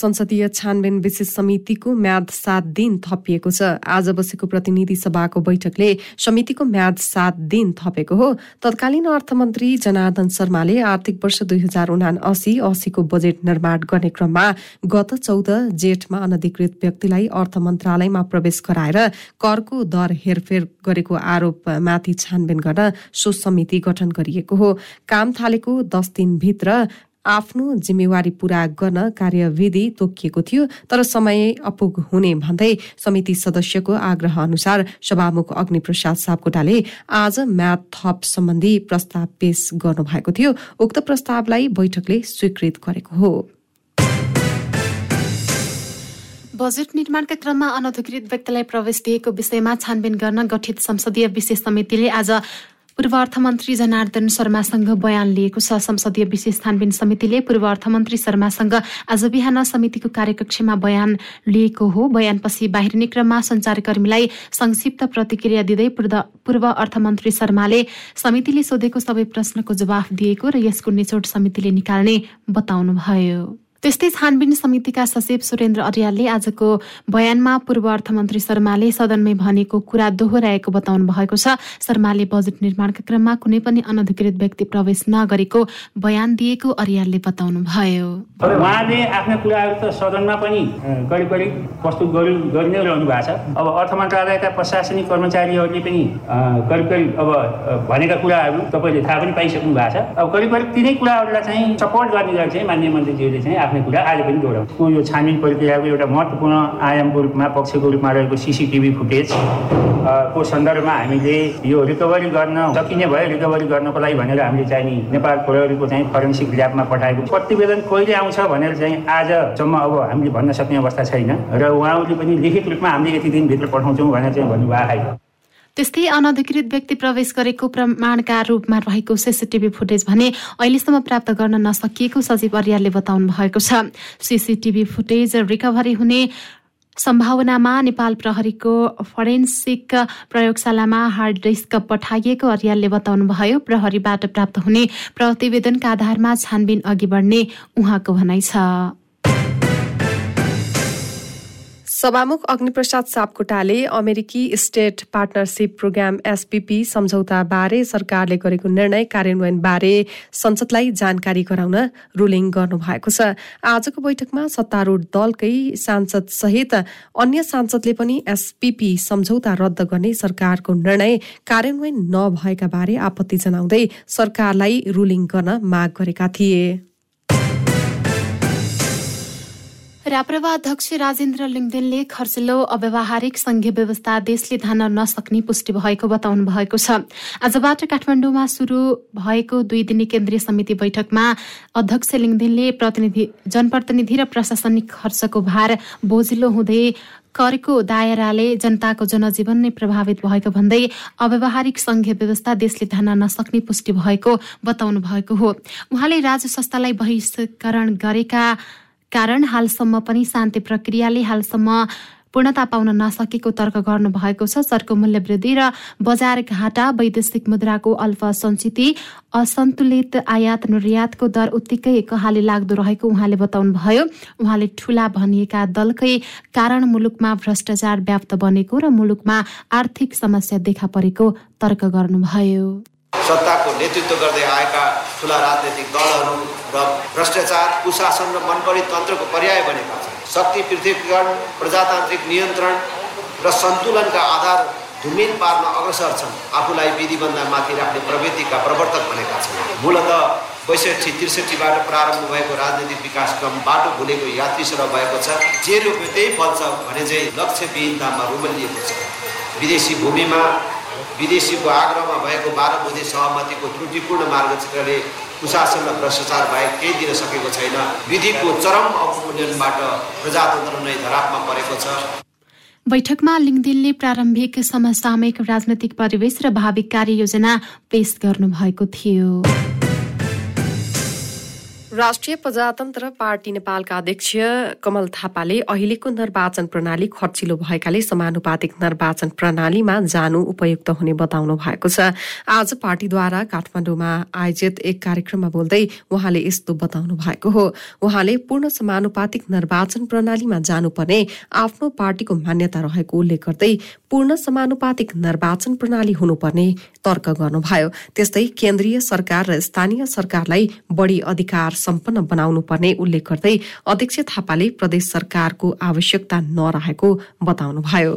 संसदीय छानबिन विशेष समितिको म्याद सात दिन थपिएको छ। आज बसेको प्रतिनिधि सभाको बैठकले समितिको म्याद सात दिन थपेको हो। तत्कालीन अर्थमन्त्री जनार्दन शर्माले आर्थिक वर्ष दुई हजार उना असी असीको बजेट निर्माण गर्ने क्रममा गत चौध जेठमा अनधिकृत व्यक्तिलाई अर्थ मन्त्रालयमा प्रवेश गराएर करको दर हेरफेर गरेको आरोपमाथि छानबिन गर्न सो समिति गठन गरिएको हो। काम थालेको दस दिनभित्र आफ्नो जिम्मेवारी पूरा गर्न कार्यविधि तोकिएको थियो तर समय अपुग हुने भन्दै समिति सदस्यको आग्रह अनुसार सभामुख अग्निप्रसाद सापकोटाले आज म्याथ थप सम्बन्धी प्रस्ताव पेश गर्नुभएको थियो। उक्त प्रस्तावलाई बैठकले स्वीकृत गरेको हो। बजेट निर्माणका क्रममा अनधिकृत व्यक्तिलाई प्रवेश दिएको विषयमा छानबिन गर्न गठित संसदीय विशेष समितिले आज पूर्व अर्थमन्त्री जनार्दन शर्मासँग बयान लिएको छ। संसदीय विशेष छानबिन समितिले पूर्व अर्थमन्त्री शर्मासँग आज बिहान समितिको कार्यकक्षमा बयान लिएको हो। बयानपछि बाहिरिने क्रममा सञ्चारकर्मीलाई संक्षिप्त प्रतिक्रिया दिँदै पूर्व अर्थमन्त्री शर्माले समितिले सोधेको सबै प्रश्नको जवाफ दिएको र यसको निचोड समितिले निकाल्ने बताउनुभयो। त्यस्तै छानबिन समितिका सचिव सुरेन्द्र अर्यालले आजको बयानमा पूर्व अर्थमन्त्री शर्माले सदनमै भनेको कुरा दोहोऱ्याएको बताउनु भएको छ। शर्माले बजेट निर्माणका क्रममा कुनै पनि अनधिकृत व्यक्ति प्रवेश नगरेको बयान दिएको अर्यालले बताउनु भयो। उहाँले आफ्ना कुराहरू त सदनमा पनि करिब करिब प्रस्तुत गरि नै रहनु भएको छ। अब अर्थ मन्त्रालयका प्रशासनिक कर्मचारीहरूले पनि करिब करिब अब भनेका कुराहरू तपाईँले थाहा पनि पाइसक्नु भएको छ। अब करिब करिब तिनै कुराहरूलाई चाहिँ सपोर्ट गर्ने गरी चाहिँ मान्य मन्त्रीज्यूले चाहिँ। राख्ने कुरा आज पनि दोहोऱ्याउँछु यो छानबिन प्रक्रियाको एउटा महत्त्वपूर्ण आयामको रूपमा पक्षको रूपमा रहेको सिसिटिभी फुटेज को सन्दर्भमा हामीले यो रिकभरी गर्न सकिने भयो रिकभरी गर्नको लागि भनेर हामीले चाहिँ नि नेपाल प्रहरीको चाहिँ फरेन्सिक ल्याबमा पठाएको। प्रतिवेदन कहिले आउँछ भनेर चाहिँ आजसम्म अब हामीले भन्न सक्ने अवस्था छैन। र उहाँहरूले पनि लिखित रूपमा हामीले यति दिनभित्र पठाउँछौँ भनेर चाहिँ भन्नुभएको त्यस्तै अनधिकृत व्यक्ति प्रवेश गरेको प्रमाणका रूपमा रहेको सिसिटिभी फुटेज भने अहिलेसम्म प्राप्त गर्न नसकिएको सचिव अर्यालले बताउनु भएको छ। सिसिटिभी फुटेज रिकभरी हुने सम्भावनामा नेपाल प्रहरीको फरेन्सिक प्रयोगशालामा हार्ड डिस्क पठाइएको अर्यालले बताउनुभयो प्रहरीबाट प्राप्त हुने प्रतिवेदनका आधारमा छानबिन अघि बढ्ने उहाँको भनाइ छ। सभामुख अग्निप्रसाद सापकोटाले अमेरिकी स्टेट पार्टनरसिप प्रोग्राम एसपीपी सम्झौताबारे सरकारले गरेको निर्णय कार्यान्वयनबारे संसदलाई जानकारी गराउन रुलिङ गर्नुभएको छ। आजको बैठकमा सत्तारूढ दलकै सांसद सहित अन्य सांसदले पनि एसपीपी सम्झौता रद्द गर्ने सरकारको निर्णय कार्यान्वयन नभएका बारे आपत्ति जनाउँदै सरकारलाई रुलिङ गर्न माग गरेका थिए। राप्रपा अध्यक्ष राजेन्द्र लिङ्गदेनले खर्चिलो अव्यवहारिक संघीय व्यवस्था देशले धान्न नसक्ने पुष्टि भएको बताउनु भएको छ। आजबाट काठमाडौँमा सुरु भएको दुई दिने केन्द्रीय समिति बैठकमा अध्यक्ष लिङ्गदेनले प्रतिनिधि जनप्रतिनिधि र प्रशासनिक खर्चको भार बोझिलो हुँदै करको दायराले जनताको जनजीवन नै प्रभावित भएको भन्दै अव्यवहारिक संघीय व्यवस्था देशले धान्न नसक्ने पुष्टि भएको बताउनु भएको हो। उहाँले राज्य संस्थालाई बहिष्करण गरेका कारण हालसम्म पनि शान्ति प्रक्रियाले हालसम्म पूर्णता पाउन नसकेको तर्क गर्नुभएको छ। सरको मूल्य वृद्धि र बजार घाटा वैदेशिक मुद्राको अल्प सञ्चित असन्तुलित आयात निर्यातको दर उत्तिकै कहाले लाग्दो रहेको उहाँले बताउनुभयो। उहाँले ठूला भनिएका दलकै कारण मुलुकमा भ्रष्टाचार व्याप्त बनेको र मुलुकमा आर्थिक समस्या देखा परेको तर्क गर्नुभयो। सत्ताको नेतृत्व गर्दै आएका ठुला राजनैतिक दलहरू र भ्रष्टाचार कुशासन र मनपरी तन्त्रको पर्याय बनेका छन्। शक्ति पृथ्वीकरण प्रजातान्त्रिक नियन्त्रण र सन्तुलनका आधार धुमिन पार्न अग्रसर छन्। आफूलाई विधिबन्ध माथि राख्ने प्रवृत्तिका प्रवर्तक बनेका छन्। मूलत बैसठी त्रिसठीबाट प्रारम्भ भएको राजनैतिक विकास क्रम बाटो भुलेको यात्री सर भएको छ। जे रोप्यो त्यही फल्छ भने चाहिँ लक्ष्यविहीनतामा रुमलिएको छ। विदेशी भूमिमा विदेशीको आग्रहमा भएको बाह्र बुधे सहमतिको त्रुटिपूर्ण मार्गचित्रले कुशासन र भ्रष्टाचार बाहेक केही दिन सकेको छैन। विधिको चरम अवमूल्यनबाट प्रजातन्त्र नै धरापमा परेको छ। बैठकमा लिङदिलले प्रारम्भिक समसामयिक राजनैतिक परिवेश र भावी कार्ययोजना पेश गर्नुभएको थियो। राष्ट्रिय प्रजातन्त्र पार्टी नेपालका अध्यक्ष कमल थापाले अहिलेको निर्वाचन प्रणाली खर्चिलो भएकाले समानुपातिक निर्वाचन प्रणालीमा जानु उपयुक्त हुने बताउनु भएको छ। आज पार्टीद्वारा काठमाडौँमा आयोजित एक कार्यक्रममा बोल्दै उहाँले यस्तो बताउनु भएको हो। उहाँले पूर्ण समानुपातिक निर्वाचन प्रणालीमा जानुपर्ने आफ्नो पार्टीको मान्यता रहेको उल्लेख गर्दै पूर्ण समानुपातिक निर्वाचन प्रणाली हुनुपर्ने तर्क गर्नुभयो। त्यस्तै केन्द्रीय सरकार र स्थानीय सरकारलाई बढ़ी अधिकार सम्पन्न बनाउनु पर्ने उल्लेख गर्दै अध्यक्ष थापाले प्रदेश सरकारको आवश्यकता नरहेको बताउनुभयो।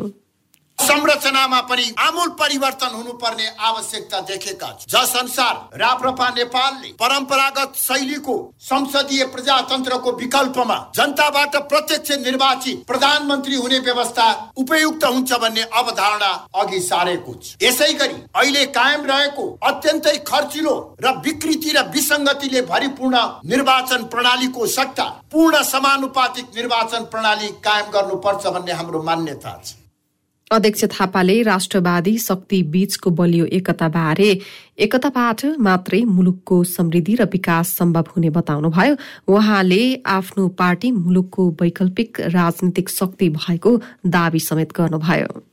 संरचनामा पनि आमूल परिवर्तन हुनुपर्ने आवश्यकता देखेका जस अनुसार राप्रपा नेपालले परम्परागत शैलीको संसदीय प्रजातन्त्रको विकल्पमा जनताबाट प्रत्यक्ष निर्वाचित प्रधानमन्त्री हुने व्यवस्था उपयुक्त हुन्छ भन्ने अवधारणा अघि सारेको छ। यसै गरी अहिले कायम रहेको अत्यन्तै खर्चिलो र विकृति र विसङ्गतिले भरिपूर्ण निर्वाचन प्रणालीको सट्टा पूर्ण समानुपातिक निर्वाचन प्रणाली कायम गर्नुपर्छ भन्ने हाम्रो मान्यता छ। अध्यक्ष थापाले राष्ट्रवादी शक्ति बीचको बलियो एकताबारे एकताबाट मात्रै मुलुकको समृद्धि र विकास सम्भव हुने बताउनुभयो। उहाँले आफ्नो पार्टी मुलुकको वैकल्पिक राजनीतिक शक्ति भएको दावी समेत गर्नुभयो।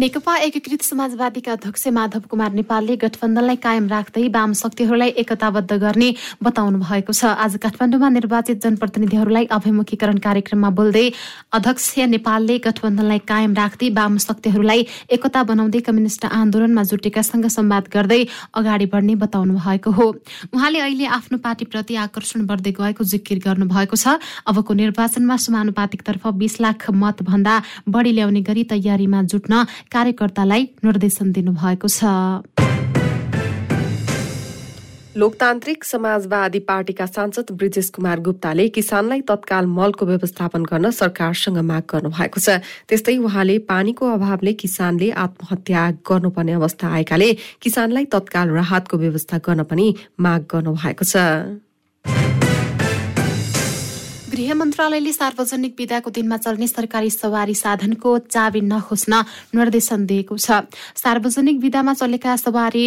नेकपा एकीकृत समाजवादीका अध्यक्ष माधव कुमार नेपालले गठबन्धनलाई कायम राख्दै वाम शक्तिहरूलाई एकताबद्ध गर्ने बताउनु भएको छ। आज काठमाडौँमा निर्वाचित जनप्रतिनिधिहरूलाई अभिमुखीकरण कार्यक्रममा बोल्दै अध्यक्ष नेपालले गठबन्धनलाई कायम राख्दै वाम शक्तिहरूलाई एकता बनाउँदै कम्युनिष्ट आन्दोलनमा जुटेकासँग संवाद गर्दै अगाडि बढ्ने बताउनु भएको हो। उहाँले अहिले आफ्नो पार्टीप्रति आकर्षण बढ्दै गएको जिकिर गर्नुभएको छ। अबको निर्वाचनमा समानुपातिकतर्फ बीस लाख मत भन्दा बढी ल्याउने गरी तयारीमा जुट्न कार्यकर्तालाई निर्देशन दिनुभएको छ। लोकतान्त्रिक समाजवादी पार्टीका सांसद ब्रिजेश कुमार गुप्ताले किसानलाई तत्काल मलको व्यवस्थापन गर्न सरकारसँग माग गर्नु भएको छ। त्यस्तै उहाँले पानीको अभावले किसानले आत्महत्या गर्नुपर्ने अवस्था आएकाले किसानलाई तत्काल राहतको व्यवस्था गर्न पनि माग गर्नु भएको छ। गृह मन्त्रालयले सार्वजनिक विदाको दिनमा चल्ने सरकारी सवारी साधनको चाबी नखोज्न निर्देशन दिएको छ। सार्वजनिक विदामा चलेका सवारी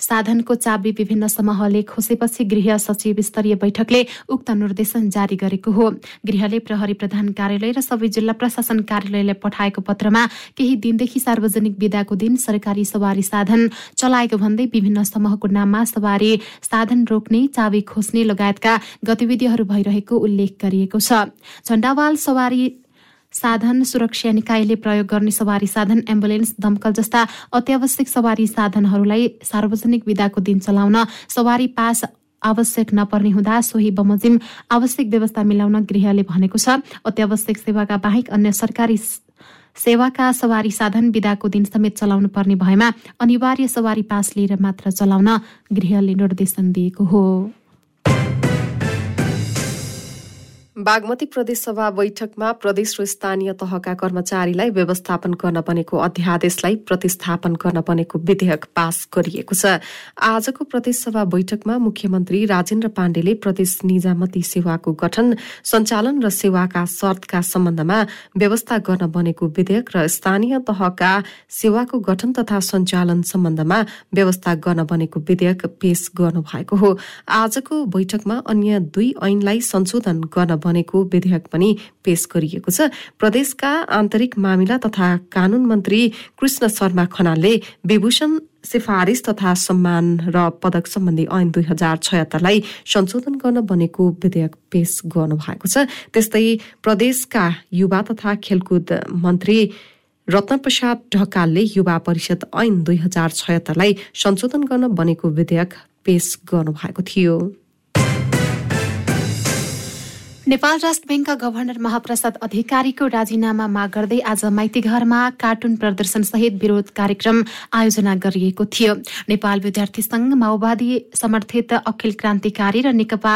साधनको चाबी विभिन्न समूहले खोसेपछि गृह सचिव स्तरीय बैठकले उक्त निर्देशन जारी गरेको हो। गृहले प्रहरी प्रधान कार्यालय र सबै जिल्ला प्रशासन कार्यालयलाई पठाएको पत्रमा केही दिनदेखि सार्वजनिक विदाको दिन सरकारी सवारी साधन चलाएको भन्दै विभिन्न समूहको नाममा सवारी साधन रोक्ने चाबी खोज्ने लगायतका गतिविधिहरू भइरहेको उल्लेख गरिएको छ। झण्डावाल सवारी साधन सुरक्षा निकायले प्रयोग गर्ने सवारी साधन एम्बुलेन्स दमकल जस्ता अत्यावश्यक सवारी साधनहरूलाई सार्वजनिक विदाको दिन चलाउन सवारी पास आवश्यक नपर्ने हुँदा सोही बमोजिम आवश्यक व्यवस्था मिलाउन गृहले भनेको छ। अत्यावश्यक सेवाका बाहेक अन्य सरकारी सेवाका सवारी साधन विदाको दिन समेत चलाउनु पर्ने भएमा अनिवार्य सवारी पास लिएर मात्र चलाउन गृहले निर्देशन दिएको हो। बागमती प्रदेशसभा बैठकमा प्रदेश र स्थानीय तहका कर्मचारीलाई व्यवस्थापन गर्न बनेको अध्यादेशलाई प्रतिस्थापन गर्न बनेको विधेयक पास गरिएको छ। आजको प्रदेशसभा बैठकमा मुख्यमन्त्री राजेन्द्र पाण्डेले प्रदेश निजामती सेवाको गठन सञ्चालन र सेवाका शर्तका सम्बन्धमा व्यवस्था गर्न बनेको विधेयक र स्थानीय तहका सेवाको गठन तथा सञ्चालन सम्बन्धमा व्यवस्था गर्न बनेको विधेयक पेश गर्नुभएको हो। आजको बैठकमा अन्य दुई ऐनलाई संशोधन गर्न बनेको विधेयक पनि पेश गरिएको छ। प्रदेशका आन्तरिक मामिला तथा कानून मन्त्री कृष्ण शर्मा खनालले विभूषण सिफारिस तथा सम्मान र पदक सम्बन्धी ऐन दुई हजार छयत्तरलाई संशोधन गर्न बनेको विधेयक पेश गर्नु भएको छ। त्यस्तै प्रदेशका युवा तथा खेलकुद मन्त्री रत्नप्रसाद ढकालले युवा परिषद ऐन दुई हजार छयत्तरलाई संशोधन गर्न बनेको विधेयक पेश गर्नु भएको थियो। नेपाल राष्ट्र ब्याङ्कका गभर्नर महाप्रसाद अधिकारीको राजीनामा माग गर्दै आज माइतीघरमा कार्टुन प्रदर्शन सहित विरोध कार्यक्रम आयोजना गरिएको थियो। नेपाल विद्यार्थी संघ माओवादी समर्थित अखिल क्रान्तिकारी र नेकपा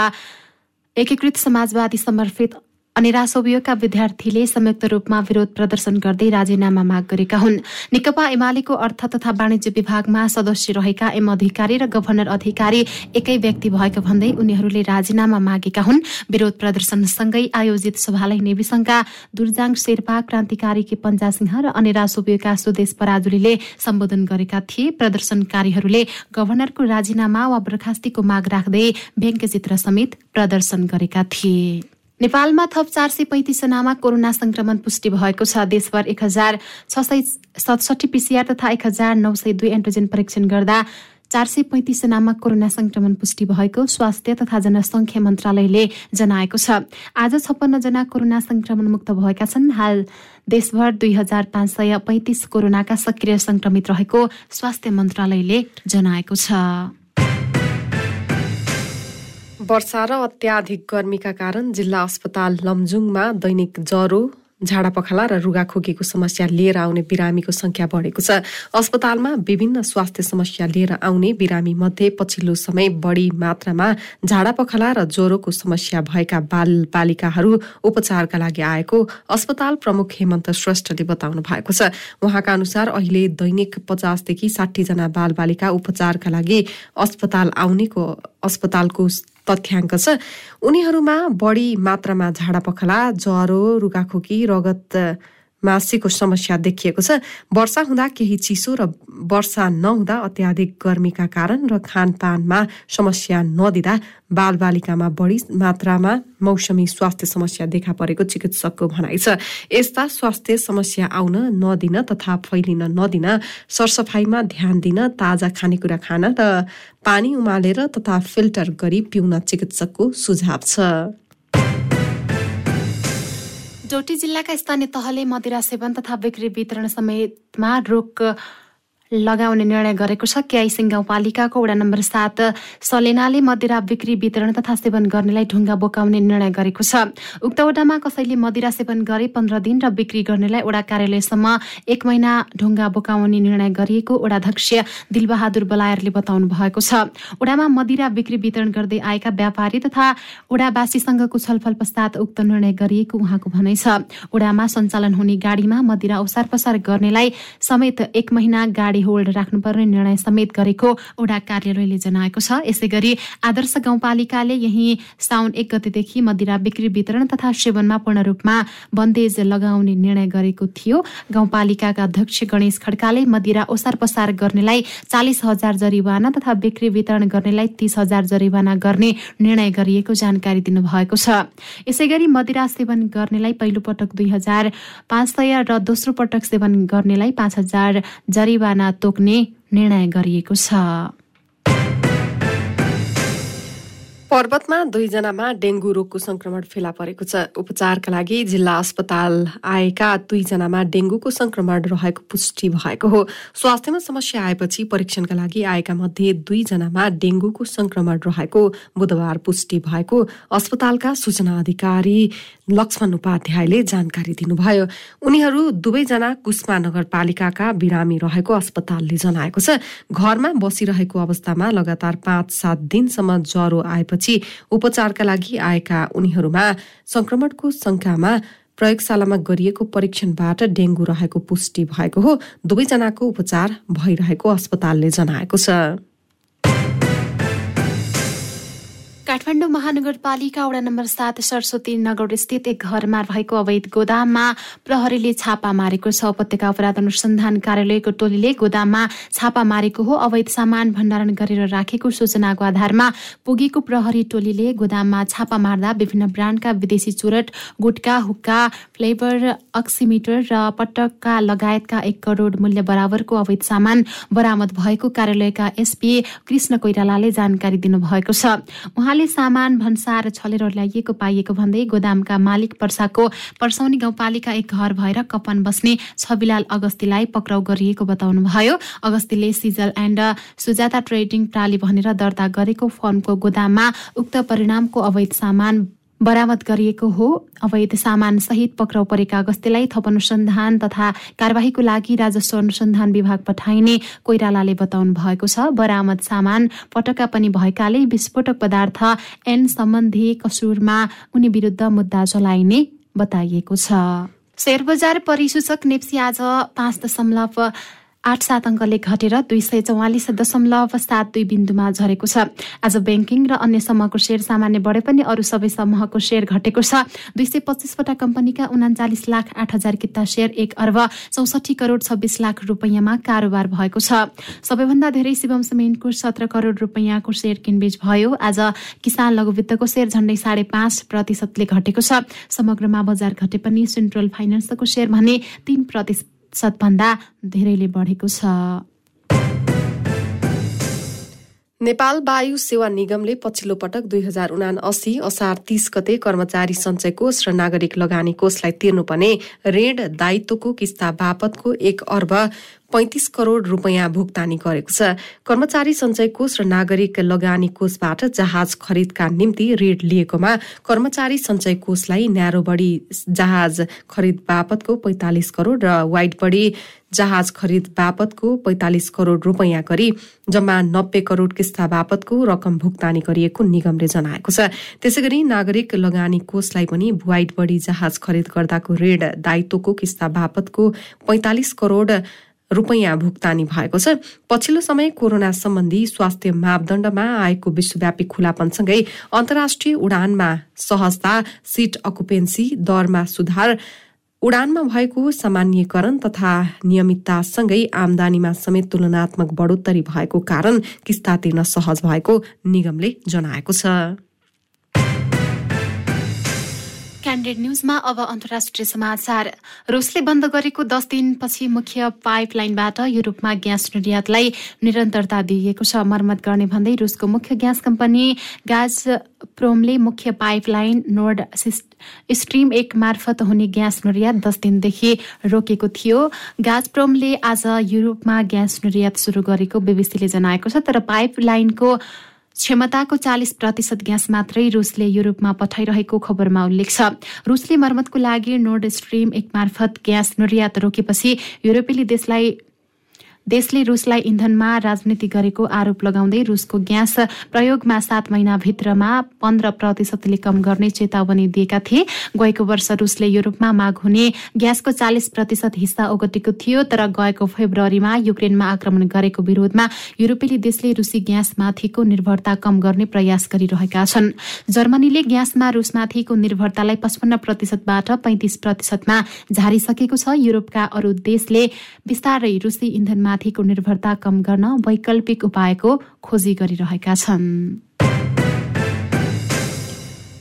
एकीकृत समाजवादी समर्पित अनि रासोवियोका विद्यार्थीले संयुक्त रूपमा विरोध प्रदर्शन गर्दै राजीनामा माग गरेका हुन्। नेकपा एमालेको अर्थ तथा वाणिज्य विभागमा सदस्य रहेका एम अधिकारी र गभर्नर अधिकारी एकै व्यक्ति भएको भन्दै उनीहरूले राजीनामा मागेका हुन्। विरोध प्रदर्शनसँगै आयोजित सभालाई नेविसंघका दुर्जाङ शेर्पा क्रान्तिकारी के पञ्जा सिंह र अनि रासोवियोका सुदेश पराजुलीले सम्बोधन गरेका थिए। प्रदर्शनकारीहरूले गभर्नरको राजीनामा वा बर्खास्तीको माग राख्दै व्यङ्ग्यचित्र समेत प्रदर्शन गरेका थिए। नेपालमा थप चार सय पैँतिसजनामा कोरोना संक्रमण पुष्टि भएको छ। देशभर एक हजार छ सय सतसठी पिसिआर तथा एक हजार नौ सय दुई एन्ट्रोजेन परीक्षण गर्दा चार सय पैँतिसजनामा कोरोना संक्रमण पुष्टि भएको स्वास्थ्य तथा जनसङ्ख्या मन्त्रालयले जनाएको छ। आज छप्पन्नजना कोरोना संक्रमण मुक्त भएका छन्। हाल देशभर दुई हजार पाँच सय पैँतिस कोरोनाका सक्रिय संक्रमित रहेको स्वास्थ्य मन्त्रालयले जनाएको छ। वर्षा र अत्याधिक गर्मीका कारण जिल्ला अस्पताल लमजुङमा दैनिक ज्वरो झाडा पखाला र रुगाखोकीको समस्या लिएर आउने बिरामीको संख्या बढेको छ। अस्पतालमा विभिन्न स्वास्थ्य समस्या लिएर आउने बिरामी मध्ये पछिल्लो समय बढी मात्रामा झाडा पखाला र ज्वरोको समस्या भएका बाल बालिकाहरू उपचारका लागि आएको अस्पताल प्रमुख हेमन्त श्रेष्ठले बताउनु भएको छ। उहाँका अनुसार अहिले दैनिक पचासदेखि जना बाल बालिका उपचारका लागि अस्पताल आउनेको अस्पतालको तथ्याङ्क छ। उनीहरूमा बढी मात्रामा झाडा पखला ज्वरो रुगाखोकी रगत मासीको समस्या देखिएको छ। वर्षा हुँदा केही चिसो र वर्षा नहुँदा अत्याधिक गर्मीका कारण र खानपानमा समस्या नदिँदा बालबालिकामा बढी मात्रामा मौसमी स्वास्थ्य समस्या देखा परेको चिकित्सकको भनाइ छ। यस्ता स्वास्थ्य समस्या आउन नदिन तथा फैलिन नदिन सरसफाइमा ध्यान दिन ताजा खानेकुरा खान र पानी उमालेर तथा फिल्टर गरी पिउन चिकित्सकको सुझाव छ। डोटी जिल्लाका स्थानीय तहले मदिरा सेवन तथा बिक्री वितरण समेतमा रोक लगाउने निर्णय गरेको छ। क्याइसिङ गाउँपालिकाको वडा नम्बर सात सलेनाले मदिरा बिक्री वितरण तथा सेवन गर्नेलाई ढुङ्गा बोकाउने निर्णय गरेको छ। उक्त वडामा कसैले मदिरा सेवन गरे पन्ध्र दिन र बिक्री गर्नेलाई वडा कार्यालयसम्म एक महिना ढुङ्गा बोकाउने निर्णय गरिएको वडाध्यक्ष दिलबहादुर बलायरले बताउनु भएको छ। वडामा मदिरा बिक्री वितरण गर्दै आएका व्यापारी तथा वडावासीसँगको छलफल पश्चात उक्त निर्णय गरिएको उहाँको भनाइ छ। वडामा सञ्चालन हुने गाडीमा मदिरा ओसार पसार गर्नेलाई समेत एक महिना गाडी गाडी होल्ड राख्नुपर्ने निर्णय समेत गरेको ओडा कार्यालयले जनाएको छ। यसै गरी आदर्श गाउँपालिकाले यही साउन एक गतेदेखि मदिरा बिक्री वितरण तथा सेवनमा पूर्ण रूपमा बन्देज लगाउने निर्णय गरेको थियो। गाउँपालिकाका अध्यक्ष गणेश खड्काले मदिरा ओसार पसार गर्नेलाई चालिस हजार जरिवाना तथा बिक्री वितरण गर्नेलाई तीस हजार जरिवाना गर्ने निर्णय गरिएको जानकारी दिनुभएको छ। यसै गरी मदिरा सेवन गर्नेलाई पहिलो पटक दुई हजार पाँच सय र दोस्रो पटक सेवन गर्नेलाई पाँच हजार जरिवाना तोक्ने निर्णय गरिएको छ। पर्वतमा दुईजनामा डेङ्गु रोगको संक्रमण फेला परेको छ। उपचारका लागि जिल्ला अस्पताल आएका दुईजनामा डेङ्गुको संक्रमण रहेको पुष्टि भएको हो। स्वास्थ्यमा समस्या आएपछि परीक्षणका लागि आएका मध्ये दुईजनामा डेङ्गुको संक्रमण रहेको बुधबार पुष्टि भएको अस्पतालका सूचना अधिकारी लक्ष्मण उपाध्यायले जानकारी दिनुभयो। उनीहरू दुवैजना कुष्मा नगरपालिकाका बिरामी रहेको अस्पतालले जनाएको छ। घरमा बसिरहेको अवस्थामा लगातार पाँच सात दिनसम्म ज्वरो आएपछि उपचारका लागि आएका उनीहरूमा संक्रमणको संख्यामा प्रयोगशालामा गरिएको परीक्षणबाट डेङ्गु रहेको पुष्टि भएको हो। दुवैजनाको उपचार भइरहेको अस्पतालले जनाएको छ। काठमाडौँ महानगरपालिका वडा नम्बर सात सरस्वती नगर स्थित एक घरमा रहेको अवैध गोदाममा प्रहरीले छापा मारेको छ। उपत्यका अपराध अनुसन्धान कार्यालयको टोलीले गोदाममा छापा मारेको हो। अवैध सामान भण्डारण गरेर राखेको सूचनाको आधारमा पुगेको प्रहरी टोलीले गोदाममा छापा मार्दा विभिन्न ब्रान्डका विदेशी चुरट गुटका हुक्का फ्लेभर अक्सिमिटर र पटक्का लगायतका एक करोड मूल्य बराबरको अवैध सामान बरामद भएको कार्यालयका एसपी कृष्ण कोइरालाले जानकारी दिनुभएको छ। सामान भन्सार छलेर ल्याइएको पाइएको भन्दै गोदामका मालिक पर्साको पर्साउनी गाउँपालिका एक घर भएर कपन बस्ने छविलाल अगस्तीलाई पक्राउ गरिएको बताउनुभयो। अगस्तीले सिजल एण्ड सुजाता ट्रेडिङ प्राली भनेर दर्ता गरेको फर्मको गोदाममा उक्त परिणामको अवैध सामान बरामद गरिएको हो। अवैध सामान सहित पक्राउ परेका अगस्तीलाई थप अनुसन्धान तथा कार्यवाहीको लागि राजस्व अनुसन्धान विभाग पठाइने कोइरालाले बताउनु भएको छ। बरामद सामान पटका पनि भएकाले विस्फोटक पदार्थ एन सम्बन्धी कसुरमा उनी विरुद्ध मुद्दा चलाइने बताइएको छ। शेयर बजार परिसूचक नेप्सी आज पाँच दशमलव आठ सात अङ्कले घटेर दुई सय चौवालिस दशमलव सात दुई बिन्दुमा झरेको छ। आज ब्याङ्किङ र अन्य समूहको सेयर सामान्य बढे पनि अरू सबै समूहको सेयर घटेको छ। दुई सय पच्चिसवटा कम्पनीका उनाचालिस लाख आठ हजार किता सेयर एक अर्ब चौसठी करोड छब्बिस लाख रुपियाँमा कारोबार भएको छ। सबैभन्दा धेरै शिवम सिमेन्टको सत्र करोड रुपियाँको सेयर किनबेच भयो। आज किसान लघुवित्तको सेयर झण्डै साढे पाँच प्रतिशतले घटेको छ। समग्रमा बजार घटे पनि सेन्ट्रल फाइनेन्सको सेयर भने तीन प्रतिशत प्रतिशतभन्दा धेरैले बढेको छ। नेपाल वायु सेवा निगमले पछिल्लो पटक दुई हजार उना अस्सी असार तीस गते कर्मचारी सञ्चय कोष र नागरिक लगानी कोषलाई तिर्नुपर्ने ऋण दायित्वको किस्ता बापतको एक अर्ब पैंतिस करोड़ रूपियाँ भुक्तानी गरेको छ। कर्मचारी सञ्चय कोष र नागरिक लगानी कोषबाट जहाज खरिदका निम्ति ऋण लिएकोमा कर्मचारी सञ्चय कोषलाई न्यारो बढी जहाज खरिद बापतको पैंतालिस करोड़ र वाइट बढी जहाज खरिद बापतको पैंतालिस करोड़ रूपियाँ गरी जम्मा नब्बे करोड़ किस्ता बापतको रकम भुक्तानी गरिएको निगमले जनाएको छ। त्यसै गरी नागरिक लगानी कोषलाई पनि वाइट बढी जहाज खरिद गर्दाको ऋण दायित्वको किस्ता बापतको पैंतालिस करोड़ रूपियाँ भुक्तानी भएको छ। पछिल्लो समय कोरोना सम्बन्धी स्वास्थ्य मापदण्डमा आएको विश्वव्यापी खुलापनसँगै अन्तर्राष्ट्रिय उडानमा सहजता सिट अकुपेन्सी दरमा सुधार उडानमा भएको सामान्यकरण तथा नियमिततासँगै आमदानीमा समेत तुलनात्मक बढोत्तरी भएको कारण किस्ता तिर्न सहज भएको निगमले जनाएको छ। क्यान्डेड न्युजमा अब अन्तर्राष्ट्रिय समाचार। रुसले बन्द गरेको दस दिनपछि मुख्य पाइपलाइनबाट युरोपमा ग्यास निर्यातलाई निरन्तरता दिइएको छ। मर्मत गर्ने भन्दै रुसको मुख्य ग्यास कम्पनी गाज प्रोमले मुख्य पाइपलाइन नोर्ड स्ट्रिम एक मार्फत हुने ग्यास निर्यात दस दिनदेखि रोकेको थियो। गाज प्रोमले आज युरोपमा ग्यास निर्यात सुरु गरेको बीबीसीले जनाएको छ तर पाइपलाइनको क्षमताको चालिस प्रतिशत ग्यास मात्रै रुसले युरोपमा पठाइरहेको खबरमा उल्लेख छ। रुसले मर्मतको लागि नोर्ड स्ट्रिम एक मार्फत ग्यास निर्यात रोकेपछि युरोपेली देशलाई देशले रुसलाई इन्धनमा राजनीति गरेको आरोप लगाउँदै रुसको ग्यास प्रयोगमा सात महिनाभित्रमा पन्ध्र प्रतिशतले कम गर्ने चेतावनी दिएका थिए। गएको वर्ष रुसले युरोपमा माग हुने ग्यासको चालिस प्रतिशत हिस्सा ओगटेको थियो तर गएको फेब्रुअरीमा युक्रेनमा आक्रमण गरेको विरोधमा युरोपेली देशले रुसी ग्यासमाथिको निर्भरता कम गर्ने प्रयास गरिरहेका छन्। जर्मनीले ग्यासमा रुसमाथिको निर्भरतालाई पचपन्न प्रतिशतबाट पैंतिस प्रतिशतमा झारिसकेको छ। युरोपका अरू देशले बिस्तारै रुसी इन्धनमा माथिको निर्भरता कम गर्न वैकल्पिक उपायको खोजी गरिरहेका छन्।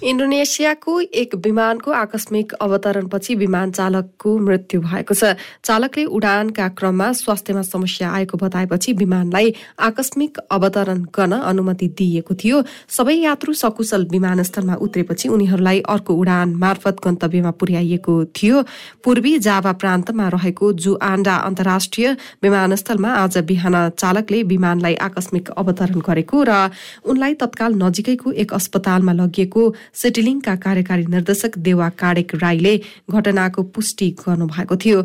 इन्डोनेसियाको एक विमानको आकस्मिक अवतरणपछि विमान चालकको मृत्यु भएको छ। चालकले उडानका क्रममा स्वास्थ्यमा समस्या आएको बताएपछि विमानलाई आकस्मिक अवतरण गर्न अनुमति दिइएको थियो। सबै यात्रु सकुशल विमानस्थलमा उत्रेपछि उनीहरूलाई अर्को उडान मार्फत गन्तव्यमा पुर्याइएको थियो। पूर्वी जावा प्रान्तमा रहेको जुआन्डा अन्तर्राष्ट्रिय विमानस्थलमा आज बिहान चालकले विमानलाई आकस्मिक अवतरण गरेको र उनलाई तत्काल नजिकैको एक अस्पतालमा लगिएको सेटिलिङका कार्यकारी निर्देशक देवा काडेक राईले घटनाको पुष्टि गर्नुभएको थियो।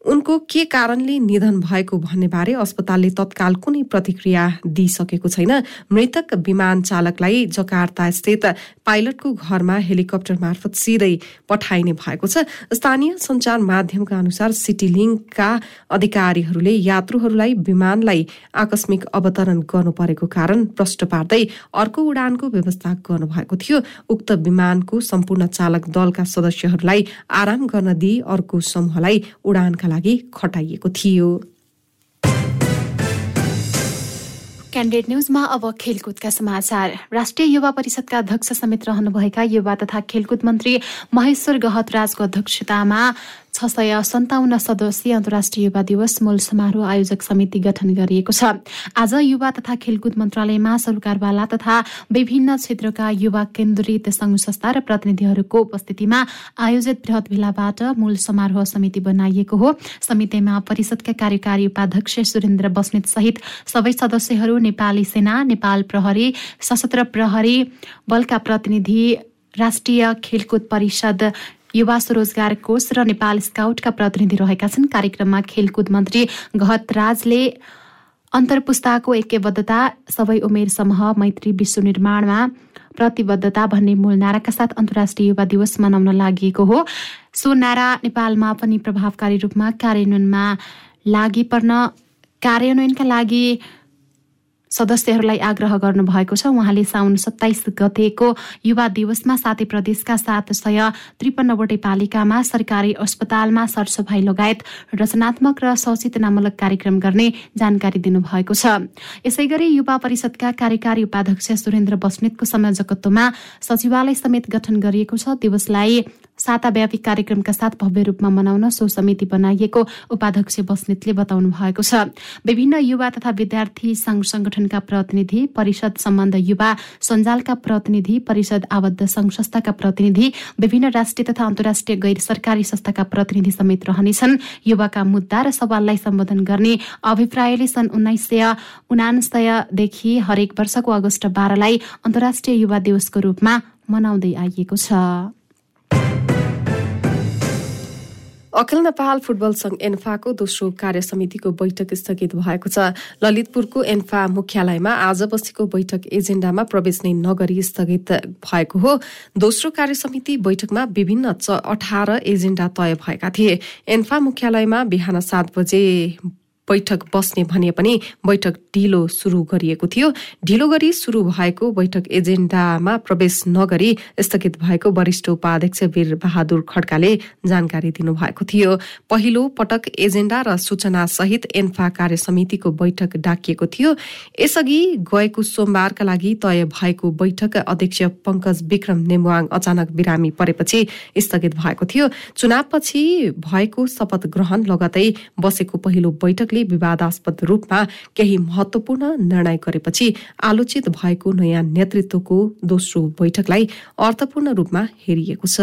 उनको के कारणले निधन भएको भन्ने बारे अस्पतालले तत्काल कुनै प्रतिक्रिया दिइसकेको छैन। मृतक विमान चालकलाई जकार्ता स्थित पाइलटको घरमा हेलिकप्टर मार्फत सिधै पठाइने भएको छ। स्थानीय सञ्चार माध्यमका अनुसार सिटी लिङ्कका अधिकारीहरूले यात्रुहरूलाई विमानलाई आकस्मिक अवतरण गर्नु परेको कारण प्रष्ट पार्दै अर्को उडानको व्यवस्था गर्नुभएको थियो। उक्त विमानको सम्पूर्ण चालक दलका सदस्यहरूलाई आराम गर्न दिई अर्को समूहलाई उडानका लागि खटाइएको थियो। क्यान्डेट न्युजमा अब खेलकुदका समाचार। राष्ट्रिय युवा परिषदका अध्यक्ष समेत रहनुभएका युवा तथा खेलकुद मन्त्री महेश्वर गहतराजको अध्यक्षतामा छ सय सन्ताउन्न सदस्यीय अन्तर्राष्ट्रिय युवा दिवस मूल समारोह आयोजक समिति गठन गरिएको छ। आज युवा तथा खेलकुद मन्त्रालयमा सरकारवाला तथा विभिन्न क्षेत्रका युवा केन्द्रित संघ संस्था र प्रतिनिधिहरूको उपस्थितिमा आयोजित बृहत भेलाबाट मूल समारोह समिति बनाइएको हो। समितिमा परिषदका कार्यकारी उपाध्यक्ष सुरेन्द्र बस्नेत सहित सबै सदस्यहरू नेपाली सेना नेपाल प्रहरी सशस्त्र प्रहरी बलका प्रतिनिधि राष्ट्रिय खेलकुद परिषद युवा स्वरोजगार कोष र नेपाल स्काउटका प्रतिनिधि रहेका छन्। कार्यक्रममा खेलकुद मन्त्री घतराजले अन्तर्पुस्ताको ऐक्यबद्धता सबै उमेर समूह मैत्री विश्व निर्माणमा प्रतिबद्धता भन्ने मूल नाराका साथ अन्तर्राष्ट्रिय युवा दिवस मनाउन लागि हो। सो नारा नेपालमा पनि प्रभावकारी रूपमा कार्यान्वयनमा लागि पर्न कार्यान्वयनका लागि सदस्यहरूलाई आग्रह गर्नुभएको छ। उहाँले साउन सत्ताइस गतेको युवा दिवसमा सातै प्रदेशका सात सय त्रिपन्नवटै पालिकामा सरकारी अस्पतालमा सरसफाई लगायत रचनात्मक र सचेतनामूलक कार्यक्रम गर्ने जानकारी दिनुभएको छ। यसै गरी युवा परिषदका कार्यकारी उपाध्यक्ष सुरेन्द्र बस्नेतको संयोजकत्वमा सचिवालय समेत गठन गरिएको छ। दिवसलाई साताव्यापी कार्यक्रमका साथ भव्य रूपमा मनाउन सो समिति बनाइएको उपाध्यक्ष बस्नेतले बताउनु भएको छ। विभिन्न युवा तथा विद्यार्थी संघ संगठनका प्रतिनिधि परिषद सम्बन्ध युवा सञ्जालका प्रतिनिधि परिषद आबद्ध संघ संस्थाका प्रतिनिधि विभिन्न राष्ट्रिय तथा अन्तर्राष्ट्रिय गैर सरकारी संस्थाका प्रतिनिधि समेत रहनेछन्। युवाका मुद्दा र सवाललाई सम्बोधन गर्ने अभिप्रायले सन् उन्नाइस सय उनासयदेखि हरेक वर्षको अगस्त बाह्रलाई अन्तर्राष्ट्रिय युवा दिवसको रूपमा मनाउँदै आइएको छ। अखिल नेपाल फुटबल संघ एन्फाको दोस्रो कार्य समितिको बैठक स्थगित भएको छ। ललितपुरको एन्फा मुख्यालयमा आज बसेको बैठक एजेण्डामा प्रवेश नै नगरी स्थगित भएको हो। दोस्रो कार्य समिति बैठकमा विभिन्न अठार एजेण्डा तय भएका थिए। एन्फा मुख्यालयमा बिहान सात बजे बैठक बस्ने भने पनि बैठक ढिलो सुरु गरिएको थियो। ढिलो गरी सुरु भएको बैठक एजेन्डामा प्रवेश नगरी स्थगित भएको वरिष्ठ उपाध्यक्ष वीर बहादुर खड्काले जानकारी दिनुभएको थियो। पहिलो पटक एजेन्डा र सूचना सहित एन्फा कार्य समितिको बैठक डाकिएको थियो। यसअघि गएको सोमबारका लागि तय भएको बैठक अध्यक्ष पंकज विक्रम नेमुवाङ अचानक बिरामी परेपछि स्थगित भएको थियो। चुनावपछि भएको शपथ ग्रहण लगतै बसेको पहिलो बैठकले विवादास्पद रूपमा केही महत्वपूर्ण निर्णय गरेपछि आलोचित भएको नयाँ नेतृत्वको दोस्रो बैठकलाई अर्थपूर्ण रूपमा हेरिएको छ।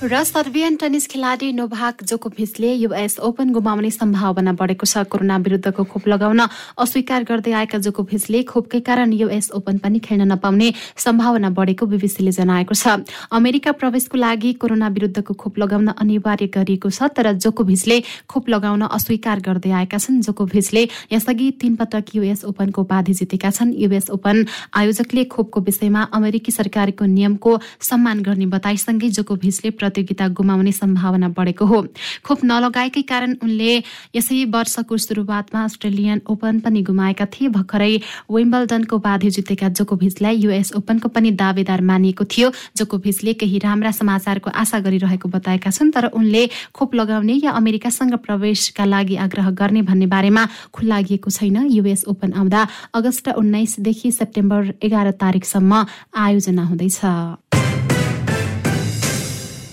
र सर्बियन टेनिस खेलाडी नोभाक जोकोभिचले युएस ओपन गुमाउने सम्भावना बढेको छ। कोरोना विरुद्धको खोप लगाउन अस्वीकार गर्दै आएका जोकोभिचले खोपकै कारण युएस ओपन पनि खेल्न नपाउने सम्भावना बढेको बीबीसीले जनाएको छ। अमेरिका प्रवेशको लागि कोरोना विरुद्धको खोप लगाउन अनिवार्य गरिएको छ तर जोकोभिचले खोप लगाउन अस्वीकार गर्दै आएका छन्। जोकोभिचले यसअघि तीन पटक युएस ओपनको उपाधि जितेका छन्। युएस ओपन आयोजकले खोपको विषयमा अमेरिकी सरकारको नियमको सम्मान गर्ने बताइसँगै जोकोभिचले प्रतियोगिता गुमाउने सम्भावना बढेको हो। खोप नलगाएकै कारण उनले यसै वर्षको सुरुवातमा अस्ट्रेलियन ओपन पनि गुमाएका थिए। भर्खरै विम्बल्डनको उपाधि जितेका जोकोभिचलाई युएस ओपनको पनि दावेदार मानिएको थियो। जोकोभिचले केही राम्रा समाचारको आशा गरिरहेको बताएका छन् तर उनले खोप लगाउने या अमेरिकासँग प्रवेशका लागि आग्रह गर्ने भन्ने बारेमा खुल्लागिएको छैन। युएस ओपन आउँदा अगस्त उन्नाइसदेखि सेप्टेम्बर एघार तारिकसम्म आयोजना हुँदैछ।